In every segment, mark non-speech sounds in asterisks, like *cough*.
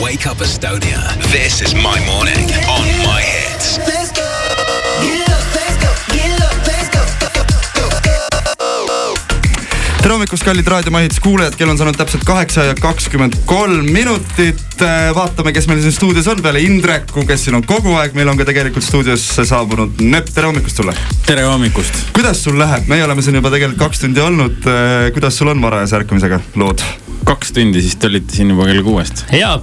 Wake Up Estonia. This is my morning on my hits. Let's go. Get up, let's go. Get up, let's go. tere hommikust, kallid raadiomahits kuulajad, kell on saanud täpselt kaheksa ja kakskümmend kolm minutit. vaatame, kes meil siin stuudios on peale Indreku, kes siin on kogu aeg, meil on ka tegelikult stuudiosse saabunud Nööp, tere hommikust sulle. tere hommikust. kuidas sul läheb, meie oleme siin juba tegelikult kaks tundi olnud. kuidas sul on varajase ärkamisega lood? kaks tundi, siis te olite siin juba kell kuuest. hea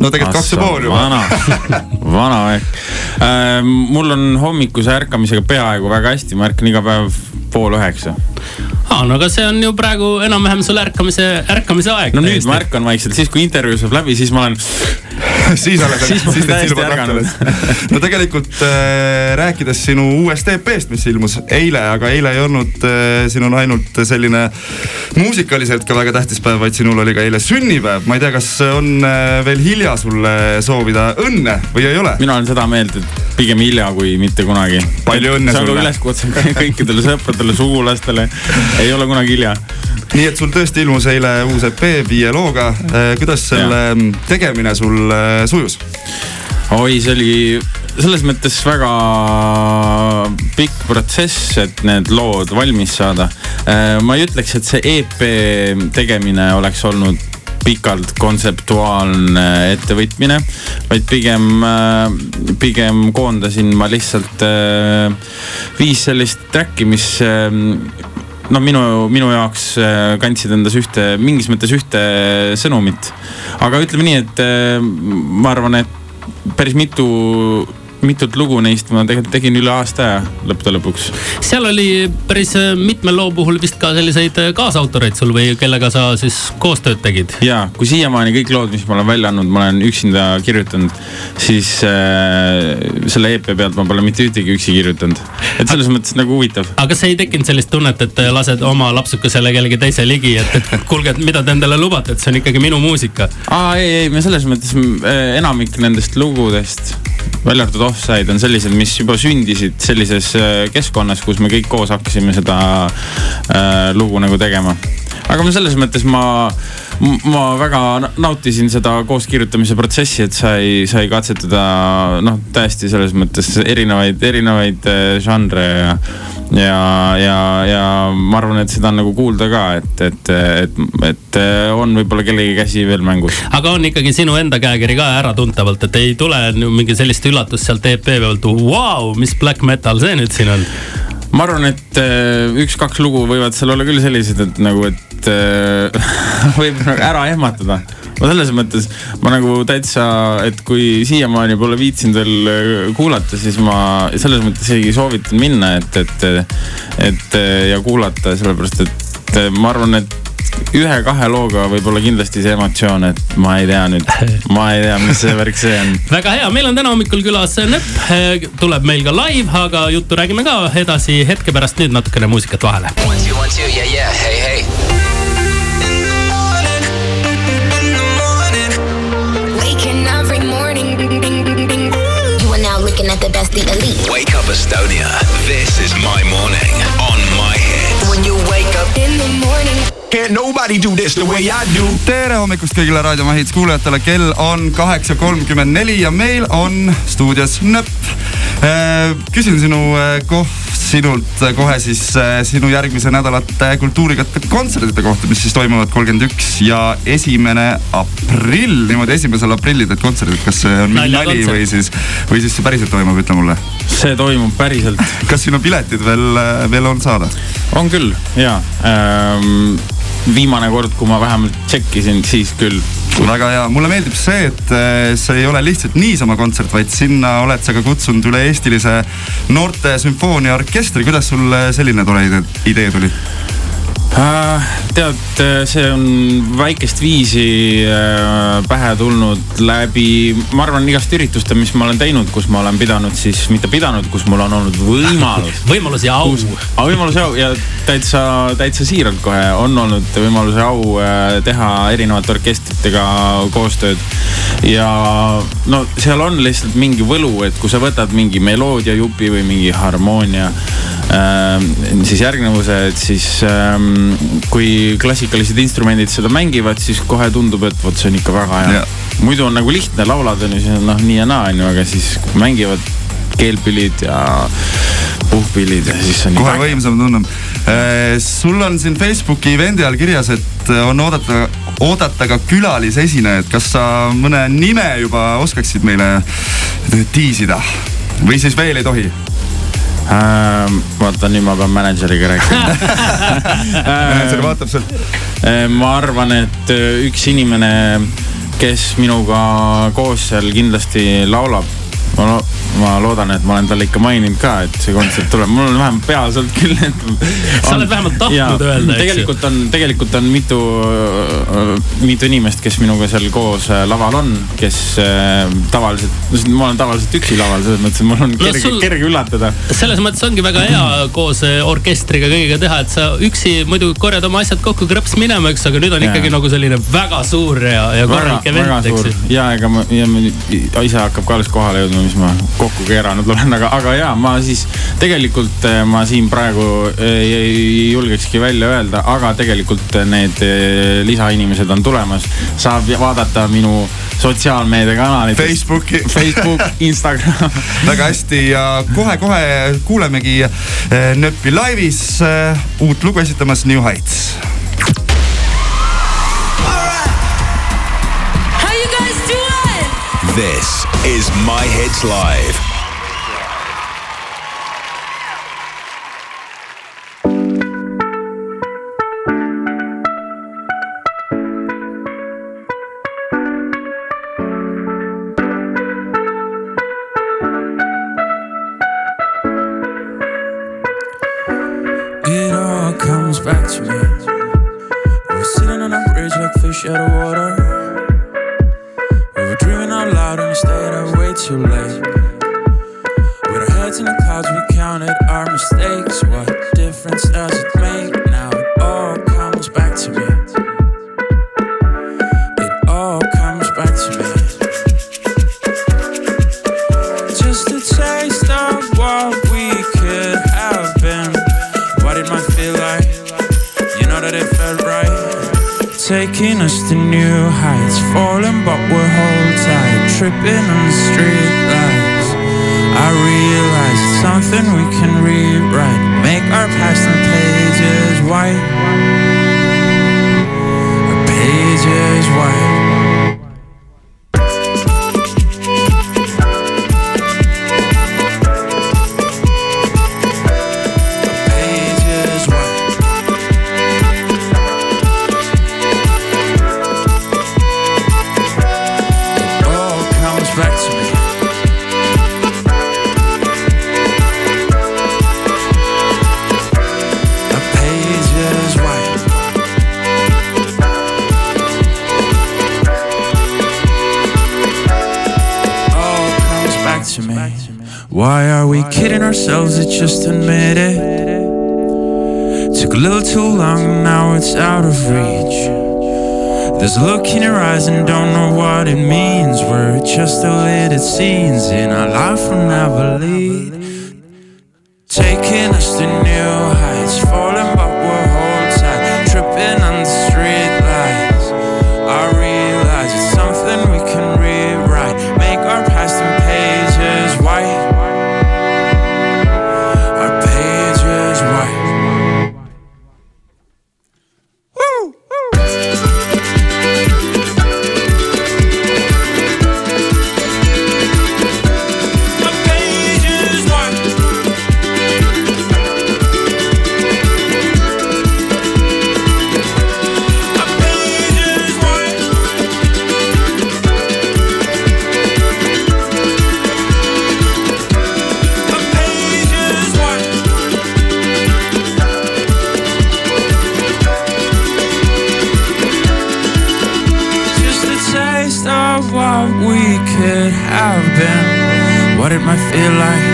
no tegelikult kaks ja pool juba. vana, *laughs* vana aeg äh,. mul on hommikuse ärkamisega peaaegu väga hästi, ma ärkan iga päev pool üheksa. aa, no aga see on ju praegu enam-vähem sul ärkamise, ärkamise aeg. no nüüd ma ärkan vaikselt, siis kui intervjuu saab läbi, siis ma olen *laughs* siis alles, siis ma olen täiesti ärganud. *laughs* no tegelikult äh, rääkides sinu uuest EP-st, mis ilmus eile, aga eile ei olnud äh, sinul ainult selline muusikaliselt ka väga tähtis päev, vaid sinul oli ka eile sünnipäev. ma ei tea, kas on äh, veel hilja sulle soovida õnne või ei ole? mina olen seda meelt, et pigem hilja kui mitte kunagi. palju õnne sulle. see on ka üleskutse *laughs* kõikidele sõpradele, sugulastele. ei ole kunagi hilja. nii et sul tõesti ilmus eile uus EP viie looga. kuidas selle ja. tegemine sul sujus? oi, see oli selles mõttes väga pikk protsess, et need lood valmis saada. ma ei ütleks, et see EP tegemine oleks olnud pikalt kontseptuaalne ettevõtmine, vaid pigem, pigem koondasin ma lihtsalt viis sellist track'i, mis no minu, minu jaoks kandsid endas ühte, mingis mõttes ühte sõnumit. aga ütleme nii, et ma arvan, et päris mitu mitut lugu neist ma tegelikult tegin üle aasta aja lõppude lõpuks. seal oli päris äh, mitme loo puhul vist ka selliseid äh, kaasautoreid sul või kellega sa siis koostööd tegid? ja, kui siiamaani kõik lood, mis ma olen välja andnud, ma olen üksinda kirjutanud, siis äh, selle EP pealt ma pole mitte ühtegi üksi kirjutanud. et selles mõttes nagu huvitav. aga kas ei tekkinud sellist tunnet, et lased oma lapsukesele kellegi teise ligi, et, et kuulge, et mida te endale lubate, et see on ikkagi minu muusika? aa ei, ei, me selles mõttes äh, enamik nendest lugudest välja arvatud offside on sellised, mis juba sündisid sellises äh, keskkonnas, kus me kõik koos hakkasime seda äh, lugu nagu tegema. aga ma selles mõttes ma, ma väga nautisin seda kooskirjutamise protsessi, et sai, sai katsetada noh, täiesti selles mõttes erinevaid, erinevaid äh, žanre ja ja, ja, ja ma arvan, et seda on nagu kuulda ka, et, et, et, et on võib-olla kellegi käsi veel mängus. aga on ikkagi sinu enda käekiri ka äratuntavalt, et ei tule mingi sellist üllatust sealt EP pealt, vau, mis black metal see nüüd siin on? ma arvan, et äh, üks-kaks lugu võivad seal olla küll sellised, et nagu, et äh, *laughs* võib ära ehmatada ma selles mõttes, ma nagu täitsa, et kui siiamaani pole viitsinud veel äh, kuulata, siis ma selles mõttes isegi soovitan minna, et, et, et ja kuulata, sellepärast et ma arvan, et ühe-kahe looga võib-olla kindlasti see emotsioon, et ma ei tea nüüd, ma ei tea, mis see värk see on. *laughs* väga hea, meil on täna hommikul külas Nöpp, tuleb meil ka live, aga juttu räägime ka edasi hetke pärast, nüüd natukene muusikat vahele. One, two, one, two, yeah, yeah, Can't nobody do this the way I do. tere hommikust kõigile Raadio Mahits kuulajatele, kell on kaheksa kolmkümmend neli ja meil on stuudios Nöpp. Äh, küsin sinu äh, koht, sinult kohe siis äh, sinu järgmise nädalate kultuurikatte kontsertide kohta, mis siis toimuvad kolmkümmend üks ja esimene aprill, niimoodi esimesel aprillil teed kontserdid, kas see on mingi nali või siis, või siis see päriselt toimub, ütle mulle. see toimub päriselt. *laughs* kas sinu piletid veel, veel on saada? on küll ja ähm, viimane kord, kui ma vähemalt tšekkisin, siis küll väga hea, mulle meeldib see, et äh, see ei ole lihtsalt niisama kontsert, vaid sinna oled sa ka kutsunud üle-eestilise noorte sümfooniaorkestri. kuidas sul selline tore idee tuli? Äh, tead, see on väikest viisi äh, pähe tulnud läbi, ma arvan, igast ürituste, mis ma olen teinud, kus ma olen pidanud siis, mitte pidanud, kus mul on olnud võimalus *laughs* võimalus ja au. võimalus ja au ja täitsa, täitsa siiralt kohe on olnud võimalus ja au äh, teha erinevate orkestritega koostööd. ja no seal on lihtsalt mingi võlu, et kui sa võtad mingi meloodiajupi või mingi harmoonia siis järgnevused, siis ähm, kui klassikalised instrumendid seda mängivad, siis kohe tundub, et vot see on ikka väga hea muidu on nagu lihtne, laulad on ju, siis on noh, nii ja naa on ju, aga siis mängivad keelpillid ja puhkpillid ja siis on kohe võimsam tunneb. sul on siin Facebooki event'i all kirjas, et on oodata, oodata ka külalisesinejaid. kas sa mõne nime juba oskaksid meile tiisida või siis veel ei tohi? ähm,. vaata nüüd ma pean mänedžeriga rääkima *laughs* mänedžer vaatab sealt. Äh, ma arvan, et äh, üks inimene, kes minuga koos seal kindlasti laulab. ma, ma loodan, et ma olen talle ikka maininud ka, et see kontsert tuleb, mul on vähemalt peas olnud küll, et. *laughs* Sa oled vähemalt tahtnud öelda, eks ju. tegelikult on, tegelikult on mitu, mitu inimest, kes minuga seal koos äh, laval on, kes äh, tavaliselt, ma olen tavaliselt üksi laval, selles mõttes, et mul on No kerge sul- sul..., kerge üllatada. selles mõttes ongi väga hea koos orkestriga kõigiga teha, et sa üksi muidu korjad oma asjad kokku, krõps minema, eks, aga nüüd on Jaa. ikkagi nagu selline väga suur ja, ja korralik event, eks ju. ja ega ma, ja ise hakkab ka alles kohale jõudma, mis ma kokku keeranud olen, aga, aga ja ma siis tegelikult eh, ma siin praegu ei, ei julgekski välja öelda, aga tegelikult need eh, lisainimesed on tulemas. saab vaadata minu sotsiaalmeediakanaleid. Facebooki. Facebook, *laughs* Instagram. väga hästi ja kohe-kohe kuulemegi eh, Nööpi laivis eh, uut lugu esitamas New Heights. This is My Hits Live. It all comes back to me. We're sitting on a bridge like fish out of water. Stayed up way too late. With our heads in the clouds, we counted our mistakes. What difference does it make? Now it all comes back to me. It all comes back to me. Just a taste of what we could have been. What it might feel like, you know that it felt right. Taking us to new heights, falling but we're tripping on the street lights. I realize it's something we can rewrite, make our past and pages white. Our pages white. Why are we kidding ourselves? It's just admit it. Took a little too long, now it's out of reach. There's a look in your eyes and don't know what it means. We're just a deleted scenes in our life will never lead. Taking us to new feel like.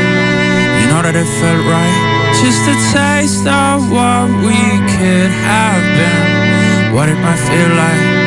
You know that it felt right. Just a taste of what we could have been. What it might feel like.